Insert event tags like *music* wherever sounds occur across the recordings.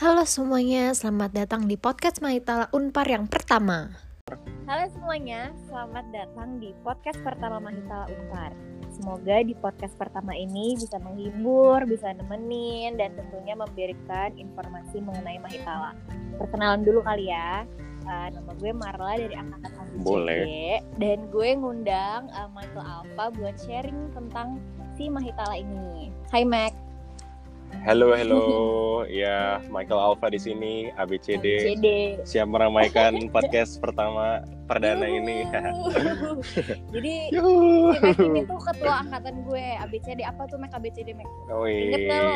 Halo semuanya, selamat datang di podcast Maitala Unpar yang pertama. Halo semuanya, selamat datang di podcast pertama Mahitala Unpar. Semoga di podcast pertama ini bisa menghibur, bisa nemenin, dan tentunya memberikan informasi mengenai Mahitala. Perkenalan dulu kali ya. Uh, nama gue Marla dari angkatan ABCD Boleh. dan gue ngundang uh, Michael Alpha buat sharing tentang si Mahitala ini. Hai Mac. Halo, *laughs* halo. ya, Michael Alpha di sini, ABCD. ABCD. Siap meramaikan *laughs* podcast pertama perdana ini. *laughs* Jadi Yuhu. si Mac ini tuh ketua angkatan gue ABCD apa tuh Mac ABCD Mac? Wih. Ingat lo?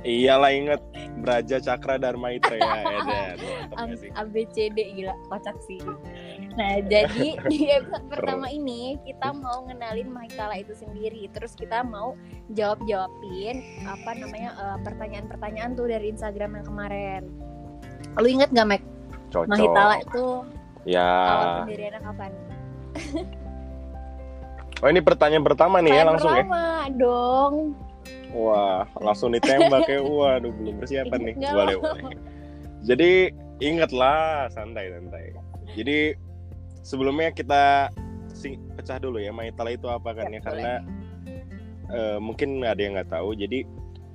Iyalah inget Braja Cakra Dharma Itra ya, Edan. Mantap Am- gak sih? ABCD gila kocak sih. Nah jadi *laughs* di episode pertama ini kita mau ngenalin Mahitala itu sendiri. Terus kita mau jawab jawabin apa namanya eh, pertanyaan-pertanyaan tuh dari Instagram yang kemarin. Lu inget gak Mek? Cocok. Mahitala itu Ya. awal pendiriannya kapan? Oh ini pertanyaan pertama nih ya Pertanyaan langsung ya. pertama dong. Wah, langsung ditembak ya. Waduh, belum persiapan nih. Boleh, boleh. Jadi ingat lah, santai santai. Jadi sebelumnya kita sing pecah dulu ya Maitala itu apa kan Ya, ya, karena eh, mungkin ada yang nggak tahu. Jadi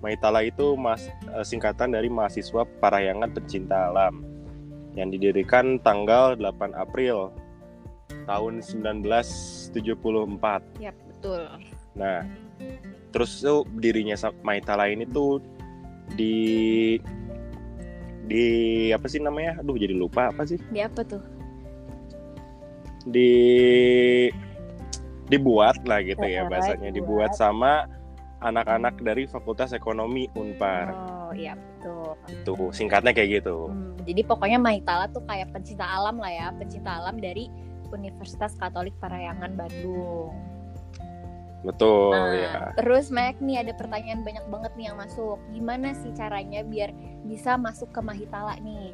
Maitala itu mas eh, singkatan dari mahasiswa Parahyangan Pencinta Alam yang didirikan tanggal 8 April tahun 1974. Ya betul. Nah, terus tuh dirinya Maitala ini tuh di di apa sih namanya? Aduh jadi lupa apa sih? Di apa tuh? Di dibuat lah gitu ya Oh, bahasanya dibuat. dibuat sama anak-anak dari Fakultas Ekonomi Unpar. Oh iya betul. Tuh singkatnya kayak gitu. Hmm, jadi pokoknya Mahitala tuh kayak pencinta alam lah ya, pencinta alam dari Universitas Katolik Parahyangan Bandung. Betul Nah, ya. terus Mac nih ada pertanyaan banyak banget nih yang masuk. Gimana sih caranya biar bisa masuk ke Mahitala nih?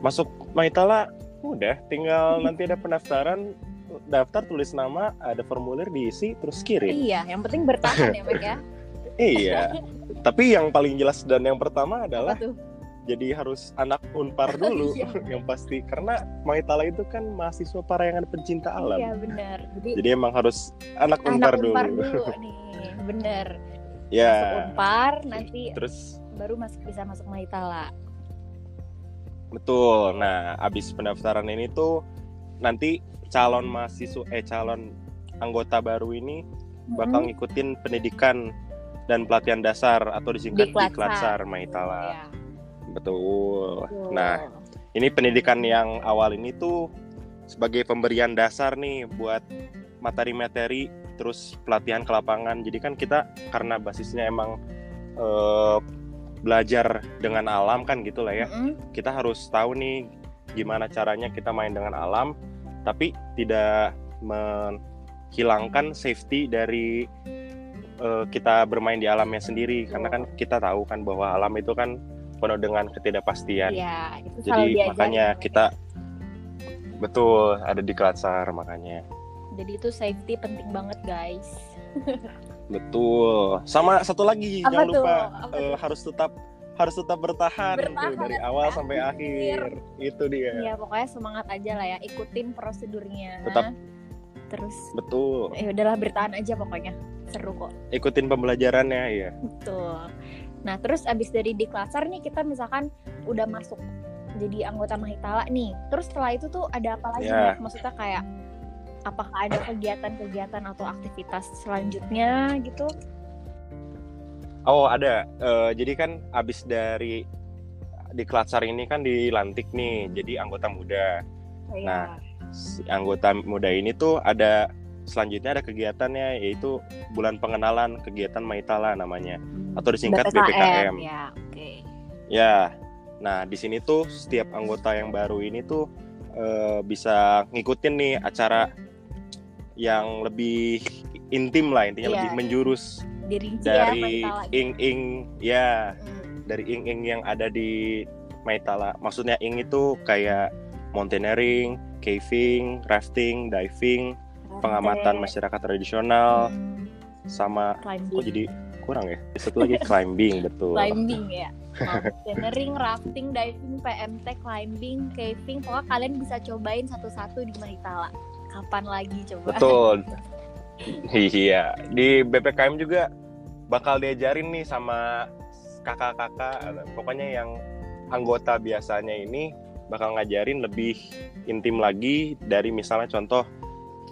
Masuk Maitala udah tinggal nanti ada pendaftaran daftar tulis nama ada formulir diisi terus kirim. Iya, yang penting bertahan ya Mac ya. *laughs* Iya. Tapi yang paling jelas dan yang pertama adalah Apa tuh? Jadi harus anak Unpar *laughs* dulu Iya. *laughs* yang pasti karena Maitala itu kan mahasiswa Parayangan pencinta alam. Iya benar. Jadi, Jadi emang harus anak anak Unpar Unpar dulu. dulu *laughs* nih, bener. Masuk ya. Unpar nanti Terus baru masuk bisa masuk Mahitala. betul. Nah, abis pendaftaran ini tuh nanti calon mahasiswa eh calon anggota baru ini bakal ngikutin pendidikan dan pelatihan dasar atau disingkat Diklatsar. Diklatsar Maitala. Iya, Betul. betul. Nah, ini pendidikan yang awal ini tuh sebagai pemberian dasar nih buat materi-materi terus pelatihan ke lapangan jadi kan kita karena basisnya emang eh, belajar dengan alam kan gitu lah ya Mm-mm. kita harus tahu nih gimana caranya kita main dengan alam tapi tidak menghilangkan safety dari eh, kita bermain di alamnya sendiri karena kan kita tahu kan bahwa alam itu kan penuh dengan ketidakpastian Iya, itu jadi diajarin makanya kita betul ada di Klatsar makanya Jadi itu safety penting banget guys. *laughs* betul sama satu lagi Apa jangan tuh? lupa Apa tuh? harus tetap harus tetap bertahan, tuh, Bertahan dari sampai awal sampai akhir. akhir itu dia Iya pokoknya semangat aja lah ya, ikutin prosedurnya. Tetap. Terus betul ya udahlah bertahan aja pokoknya seru kok. ikutin pembelajarannya ya Betul. Nah terus abis dari di Klasar nih kita misalkan udah masuk jadi anggota Mahitala nih. Terus setelah itu tuh ada apa lagi? Ya. Mak? Maksudnya kayak apakah ada kegiatan-kegiatan atau aktivitas selanjutnya gitu? oh ada Eh, jadi kan abis dari di Klatsar ini kan dilantik nih jadi anggota muda Kayak Nah, si anggota muda ini tuh ada selanjutnya ada kegiatannya yaitu bulan pengenalan kegiatan Maitala namanya hmm, atau disingkat BPKM. Ya, oke. Ya, nah di sini tuh setiap anggota yang baru ini tuh eh, bisa ngikutin nih acara yang lebih intim lah intinya Iya. lebih menjurus Dirinci ya dari Mahitala. ing-ing ya Hmm, dari ing-ing yang ada di Maitala. Maksudnya ing itu kayak mountaineering, caving, rafting, diving, pengamatan masyarakat tradisional hmm, sama climbing. kok jadi kurang ya? Satu lagi climbing *laughs* betul. Climbing ya? *laughs* Mountaineering rafting diving PMT climbing caving pokoknya kalian bisa cobain satu-satu di Mahitala kapan lagi coba? Betul. *laughs* Iya. Di BPKM juga bakal diajarin nih sama kakak-kakak. Pokoknya yang anggota biasanya ini bakal ngajarin lebih intim lagi dari misalnya contoh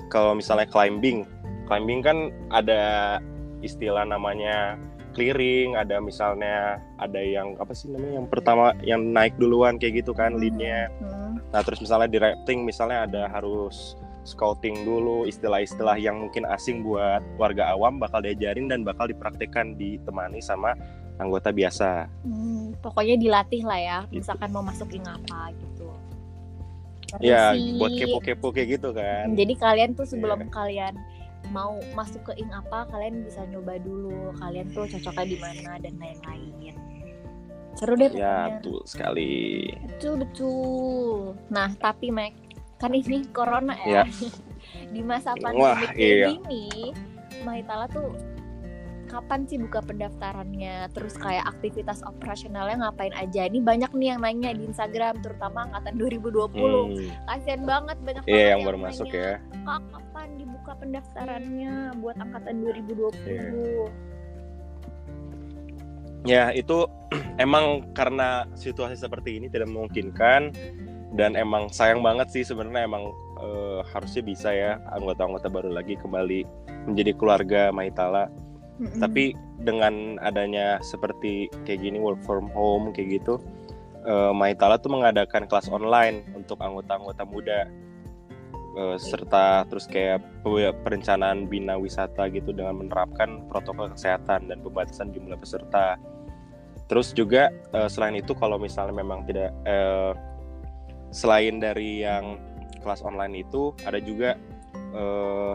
kalau misalnya climbing climbing kan ada istilah namanya clearing ada misalnya ada yang apa sih namanya yang pertama yang naik duluan kayak gitu kan Hmm. leadnya Hmm. nah terus misalnya di rafting misalnya ada harus scouting dulu istilah-istilah yang mungkin asing buat warga awam bakal diajarin dan bakal dipraktekkan ditemani sama anggota biasa Hmm, pokoknya dilatih lah ya Gitu. misalkan mau masukin apa gitu ya buat kepo-kepo kayak gitu kan. Jadi kalian tuh sebelum Iya. kalian mau masuk ke ing apa kalian bisa nyoba dulu. Kalian tuh cocoknya di mana dan lain-lain. Seru deh ya betul sekali. Betul betul. Nah tapi Mac kan ini corona ya, Ya. *laughs* di masa pandemi iya. Mahitala tuh kapan sih buka pendaftarannya? Terus kayak aktivitas operasionalnya ngapain aja? Ini banyak nih yang nanya di Instagram terutama angkatan 2020 Hmm, kasian banget banyak banget iya yang baru masuk nanya, ya. Kak, kapan dibuka pendaftarannya buat angkatan 2020 Iya. Ya itu *clears throat* emang karena situasi seperti ini tidak memungkinkan dan emang sayang banget sih sebenarnya emang eh, harusnya bisa ya anggota-anggota baru lagi kembali menjadi keluarga Maitala. Mm-mm. Tapi dengan adanya seperti kayak gini work from home kayak gitu, eh, Maitala tuh mengadakan kelas online untuk anggota-anggota muda Eh, serta terus kayak pe- perencanaan bina wisata gitu dengan menerapkan protokol kesehatan dan pembatasan jumlah peserta. Terus juga eh, selain itu kalau misalnya memang tidak eh, selain dari yang kelas online itu ada juga eh,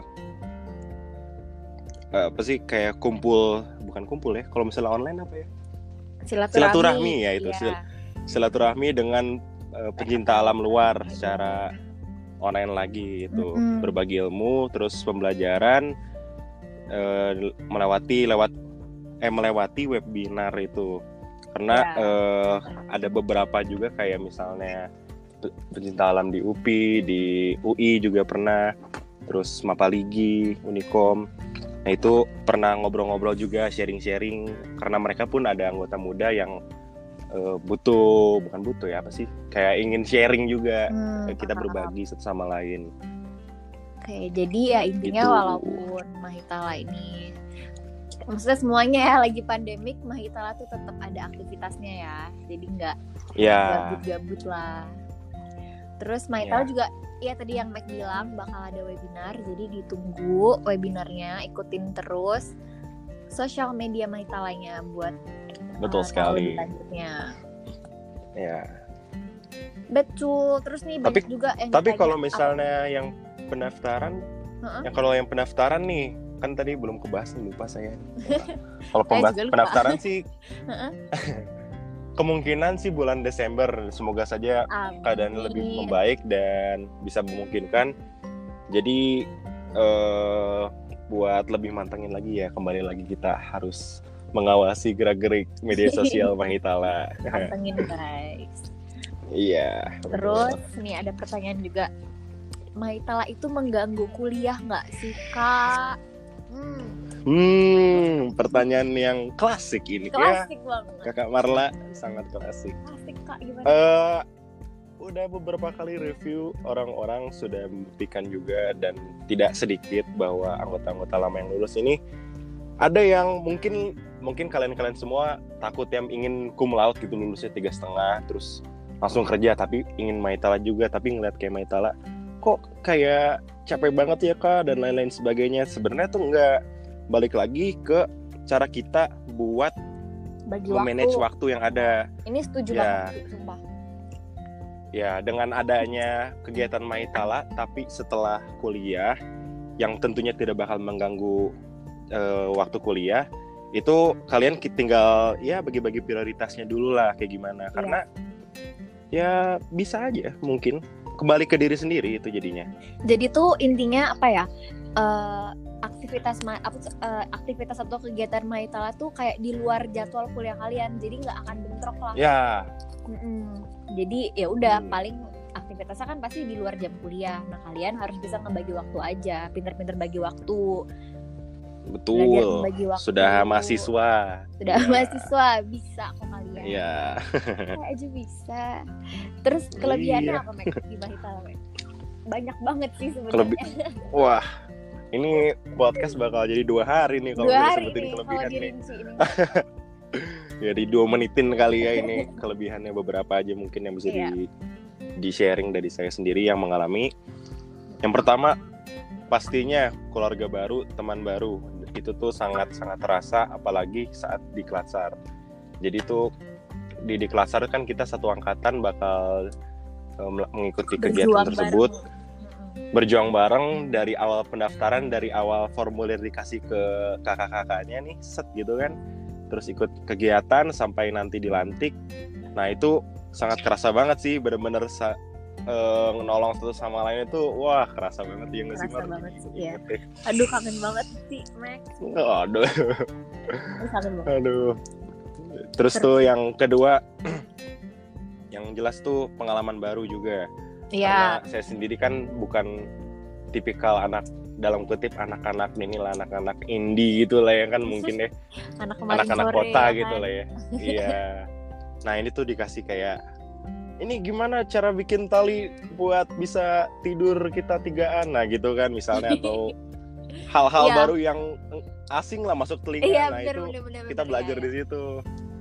apa sih kayak kumpul bukan kumpul ya kalau misalnya online apa ya? Silaturahmi, silaturahmi ya itu, sil- silaturahmi dengan eh, pencinta alam luar secara online lagi itu Mm-mm. berbagi ilmu terus pembelajaran eh, melewati lewat eh melewati webinar itu. Karena Ya. eh, ada beberapa juga kayak misalnya pe- pencinta alam di UPI di UI juga pernah terus Mapaligi Unikom nah itu pernah ngobrol-ngobrol juga sharing-sharing karena mereka pun ada anggota muda yang eh, butuh bukan butuh ya apa sih kayak ingin sharing juga Hmm, kita paham. berbagi satu sama lain Oke, jadi ya intinya Gitu. walaupun Mahitala ini maksudnya semuanya ya lagi pandemik, Mahitala tuh tetap ada aktivitasnya ya. Jadi nggak ya gabut-gabut lah. Terus Mahitala Ya. juga ya tadi yang Mac bilang bakal ada webinar, jadi ditunggu webinarnya, ikutin terus sosial media Mahitalanya buat uh, betul sekali selanjutnya. ya Betul. Terus nih Tapi- banyak juga yang tapi kalau apa- misalnya yang pendaftaran Heeh. yang kalau yang pendaftaran nih kan tadi belum kebahas nih lupa saya *laughs* kalau pendaftaran sih. *laughs* *laughs* kemungkinan sih bulan Desember semoga saja keadaan lebih Amin. membaik dan bisa memungkinkan. Jadi eh, buat lebih mantengin lagi ya kembali lagi kita harus mengawasi gerak-gerik media sosial *laughs* Mahitala. Pantengin guys. Iya. Terus nih ada pertanyaan juga. Maitala itu mengganggu kuliah nggak sih kak? Hmm, Hmm, pertanyaan yang klasik ini ya. klasik banget. Kakak Marla sangat klasik. Klasik kak gimana? Eh, udah beberapa kali review orang-orang sudah membuktikan juga dan tidak sedikit bahwa anggota-anggota lama yang lulus ini ada yang mungkin mungkin kalian-kalian semua takut yang ingin cum laude gitu lulusnya tiga setengah terus langsung kerja tapi ingin Maitala juga tapi ngeliat kayak Maitala kok kayak capek banget ya kak dan lain-lain sebagainya sebenarnya tuh nggak balik lagi ke cara kita buat Bagi memanage waktu. waktu yang ada Ini setuju Ya. banget sumpah. Ya, dengan adanya kegiatan Maitala, tapi setelah kuliah, yang tentunya tidak bakal mengganggu eh, waktu kuliah, itu kalian tinggal ya bagi-bagi prioritasnya dulu lah kayak gimana. Karena ya bisa aja mungkin kembali ke diri sendiri itu jadinya. Jadi tuh intinya apa ya? Eh, aktivitas ma- apa eh, aktivitas atau kegiatan Maitala tuh kayak di luar jadwal kuliah kalian jadi nggak akan bentrok lah Ya, Mm-mm. jadi ya udah Hmm. paling aktivitasnya kan pasti di luar jam kuliah nah kalian harus bisa ngebagi waktu aja pinter-pinter bagi waktu betul. membagi waktu Sudah mahasiswa. sudah Ya. mahasiswa bisa kok kalian Iya. Kayak aja bisa terus kelebihannya Iya. apa Mek di Maitala Mek? banyak banget sih sebenarnya Kelebih- Wah, ini podcast bakal jadi dua hari nih kalau hari sebutin kelebihan nih. dirinci ini *laughs* Ya di dua menitin kali ya ini *laughs* kelebihannya beberapa aja mungkin yang bisa Iya. di di sharing dari saya sendiri yang mengalami. Yang pertama pastinya keluarga baru, teman baru itu tuh sangat sangat terasa apalagi saat di Klatsar. Jadi tuh di di Klatsar kan kita satu angkatan bakal mengikuti kegiatan Berjuang tersebut. bareng. Berjuang bareng dari awal pendaftaran dari awal formulir dikasih ke kakak-kakaknya nih set gitu kan. Terus ikut kegiatan sampai nanti dilantik. Nah itu sangat kerasa banget sih bener-bener sa- eh, nolong satu sama lain itu wah kerasa banget ya nggak sih Kerasa banget sih, deh. aduh kangen banget sih Max. Aduh Aduh, banget. Aduh. Terus tuh yang kedua *clears throat* yang jelas tuh pengalaman baru juga Iya, Karena saya sendiri kan bukan tipikal anak dalam kutip anak-anak ini lah anak-anak indie gitu lah ya kan mungkin deh *laughs* anak kemarin anak-anak kota ya gitu kan? lah ya. *laughs* Iya. Nah ini tuh dikasih kayak ini gimana cara bikin tali buat bisa tidur kita tigaan? Nah gitu kan misalnya *laughs* atau hal-hal Iya. baru yang asing lah masuk telinga. Iya, nah bener, itu bener, bener, kita bener, belajar iya, di situ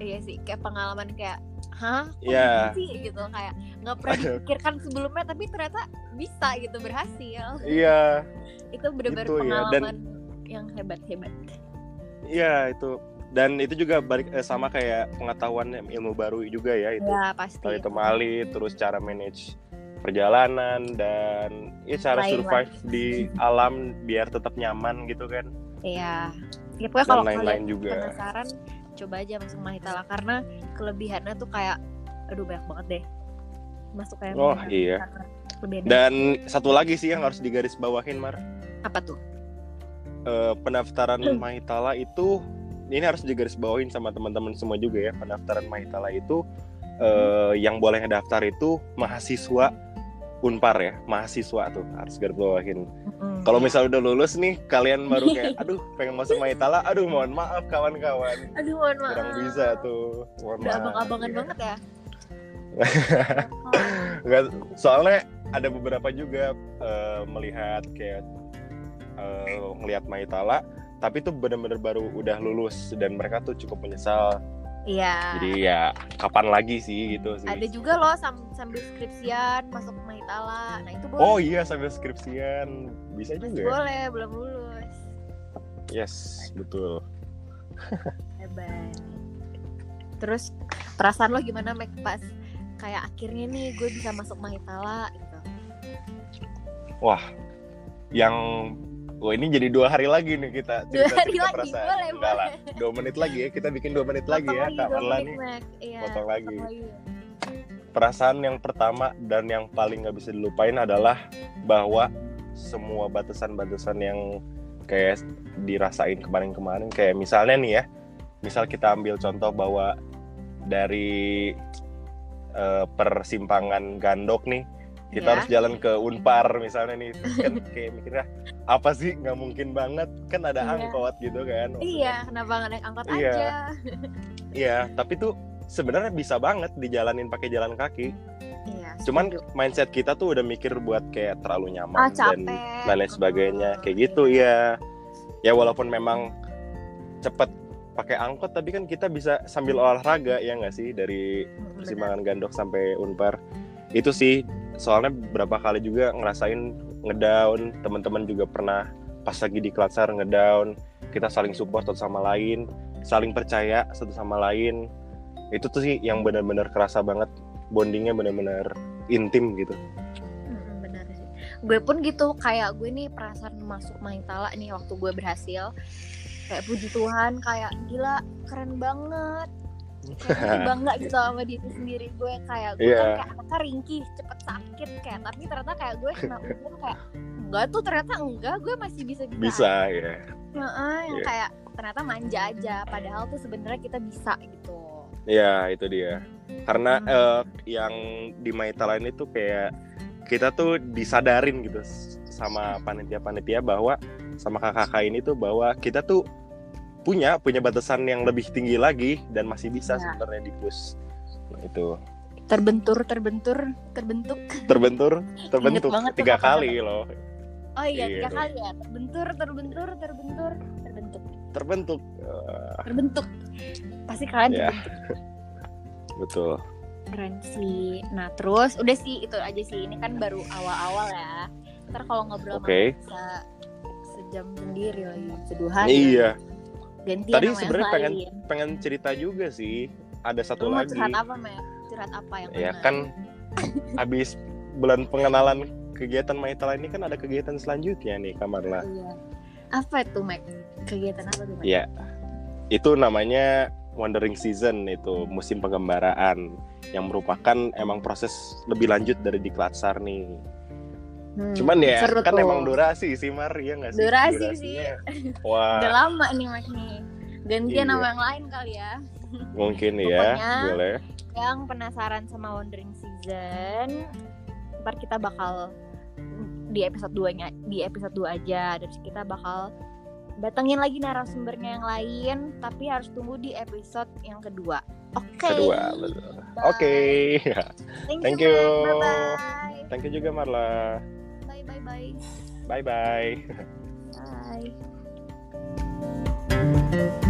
Iya sih, kayak pengalaman kayak, hah? Kok Iya. sih gitu kayak nggak pernah dipikirkan sebelumnya, tapi ternyata bisa gitu berhasil. iya *laughs* Itu bener-bener Gitu ya, pengalaman dan- yang hebat-hebat. iya itu dan itu juga balik eh, sama kayak pengetahuan ilmu baru juga ya itu Ya pasti. Tali temali, terus cara manage perjalanan dan ya cara Lain survive di alam biar tetap nyaman gitu kan Iya. Ya pokoknya kalau lain-lain kalian juga. penasaran, coba aja masuk Mahitala karena kelebihannya tuh kayak, aduh banyak banget deh. Masuk kayak Oh iya. Dan satu lagi sih yang harus digaris bawahin Mar, apa tuh? Eh, pendaftaran Hmm. Mahitala itu ini harus digaris bawahin sama teman-teman semua juga ya. Pendaftaran Mahitala itu eh, yang boleh daftar itu mahasiswa Unpar ya, mahasiswa tuh harus garis bawahin. Mm-mm. Kalau misalnya udah lulus nih, kalian baru kayak, *laughs* aduh pengen masuk Mahitala, aduh mohon maaf kawan-kawan, aduh mohon maaf. kurang bisa tuh, mohon Udah maaf. abang-abangan Iya. banget ya. *laughs* Nggak, soalnya ada beberapa juga eh, melihat kayak eh, melihat Maitala tapi tuh bener-bener baru udah lulus dan mereka tuh cukup menyesal Iya. jadi ya kapan lagi sih gitu sih Ada juga loh sam- sambil skripsian masuk Mahitala. Nah itu boleh. oh iya sambil skripsian bisa juga ya? boleh, belum lulus. yes betul Hebat. Terus perasaan lo gimana Mek pas kayak akhirnya nih gue bisa masuk Mahitala gitu. wah yang Wah ini jadi dua hari lagi nih kita Dua cerita hari cerita lagi, perasaan. boleh, Enggak lah, dua menit lagi ya kita bikin dua menit lagi ya Kak dua menit, nih. Iya. Potong lagi. perasaan yang pertama dan yang paling nggak bisa dilupain adalah bahwa semua batasan-batasan yang kayak dirasain kemarin-kemarin kayak misalnya nih ya misal kita ambil contoh bahwa dari eh, persimpangan Gandok nih kita Ya. harus jalan ke Unpar misalnya nih Terus kan kayak mikirnya apa sih nggak mungkin banget kan ada Iya. angkot gitu kan Iya, kenapa nggak naik angkot Iya. aja? iya tapi tuh sebenarnya bisa banget dijalanin pakai jalan kaki Iya. cuman setuju. mindset kita tuh udah mikir buat kayak terlalu nyaman ah dan capek. lain sebagainya Hmm, kayak iya. gitu ya ya walaupun memang cepet pakai angkot tapi kan kita bisa sambil olahraga ya nggak sih dari persimpangan Gandok sampai Unpar itu sih soalnya berapa kali juga ngerasain ngedown teman-teman juga pernah pas lagi di Klatsar ngedown kita saling support satu sama lain saling percaya satu sama lain itu tuh sih yang benar-benar kerasa banget bondingnya benar-benar intim gitu Mm, benar sih. Gue pun gitu kayak gue nih perasaan masuk Mahitala nih waktu gue berhasil. Kayak puji Tuhan kayak gila keren banget. Kayak gue bangga gitu sama diri sendiri. Gue kayak gue Iya. kan kayak anaknya ringkih cepet sakit kayak tapi ternyata kayak gue kena ujian kayak enggak tuh ternyata enggak. Gue masih bisa bisa. Bisa ya Heeh, yang Iya. kayak ternyata manja aja. Padahal tuh sebenarnya kita bisa gitu. Ya itu dia. Karena Hmm. eh, yang di Maita lain itu kayak kita tuh disadarin gitu sama panitia-panitia bahwa sama kakak-kakak ini tuh bahwa kita tuh punya punya batasan yang lebih tinggi lagi dan masih bisa Ya. sebenarnya di push. Nah, itu. Terbentur terbentur terbentuk. Terbentur terbentuk. tiga kali loh. Oh iya Iya. tiga kali ya. Terbentur terbentur terbentur terbentuk. Terbentuk. Eh, terbentuk. Pasti kalian Ya. terbentuk. *laughs* Betul. Keren sih. Nah terus udah sih itu aja sih. Ini kan baru awal-awal ya. Ntar kalau ngobrol sama Oke. bisa sejam sendiri lagi seduhan iya gantian Tadi sebenarnya pengen lain. pengen cerita juga sih ada satu Lu lagi curhat apa Matt? curhat apa yang ya mana? kan habis bulan pengenalan kegiatan Maitala ini kan ada kegiatan selanjutnya nih Kamarla Iya. apa itu Mac kegiatan apa tuh Mac? Iya. itu namanya Wandering Season itu musim pengembaraan yang merupakan emang proses lebih lanjut dari di Klatsar nih Hmm, cuman ya seru kan tuh. emang durasi sih Mar. Ya nggak sih? Durasi Durasinya. *laughs* udah wah. Lama nih Mac nih. Gantian Iya. sama yang lain kali ya. Mungkin ya Pokoknya, boleh. yang penasaran sama Wandering Season ntar kita bakal di episode 2 nya di episode 2 aja. Terus kita bakal datengin lagi narasumbernya yang lain tapi harus tunggu di episode yang kedua. Oke. Kedua betul. Bye. oke *laughs* thank, Thank you, you. bye bye thank you juga Marla bye. Bye bye bye bye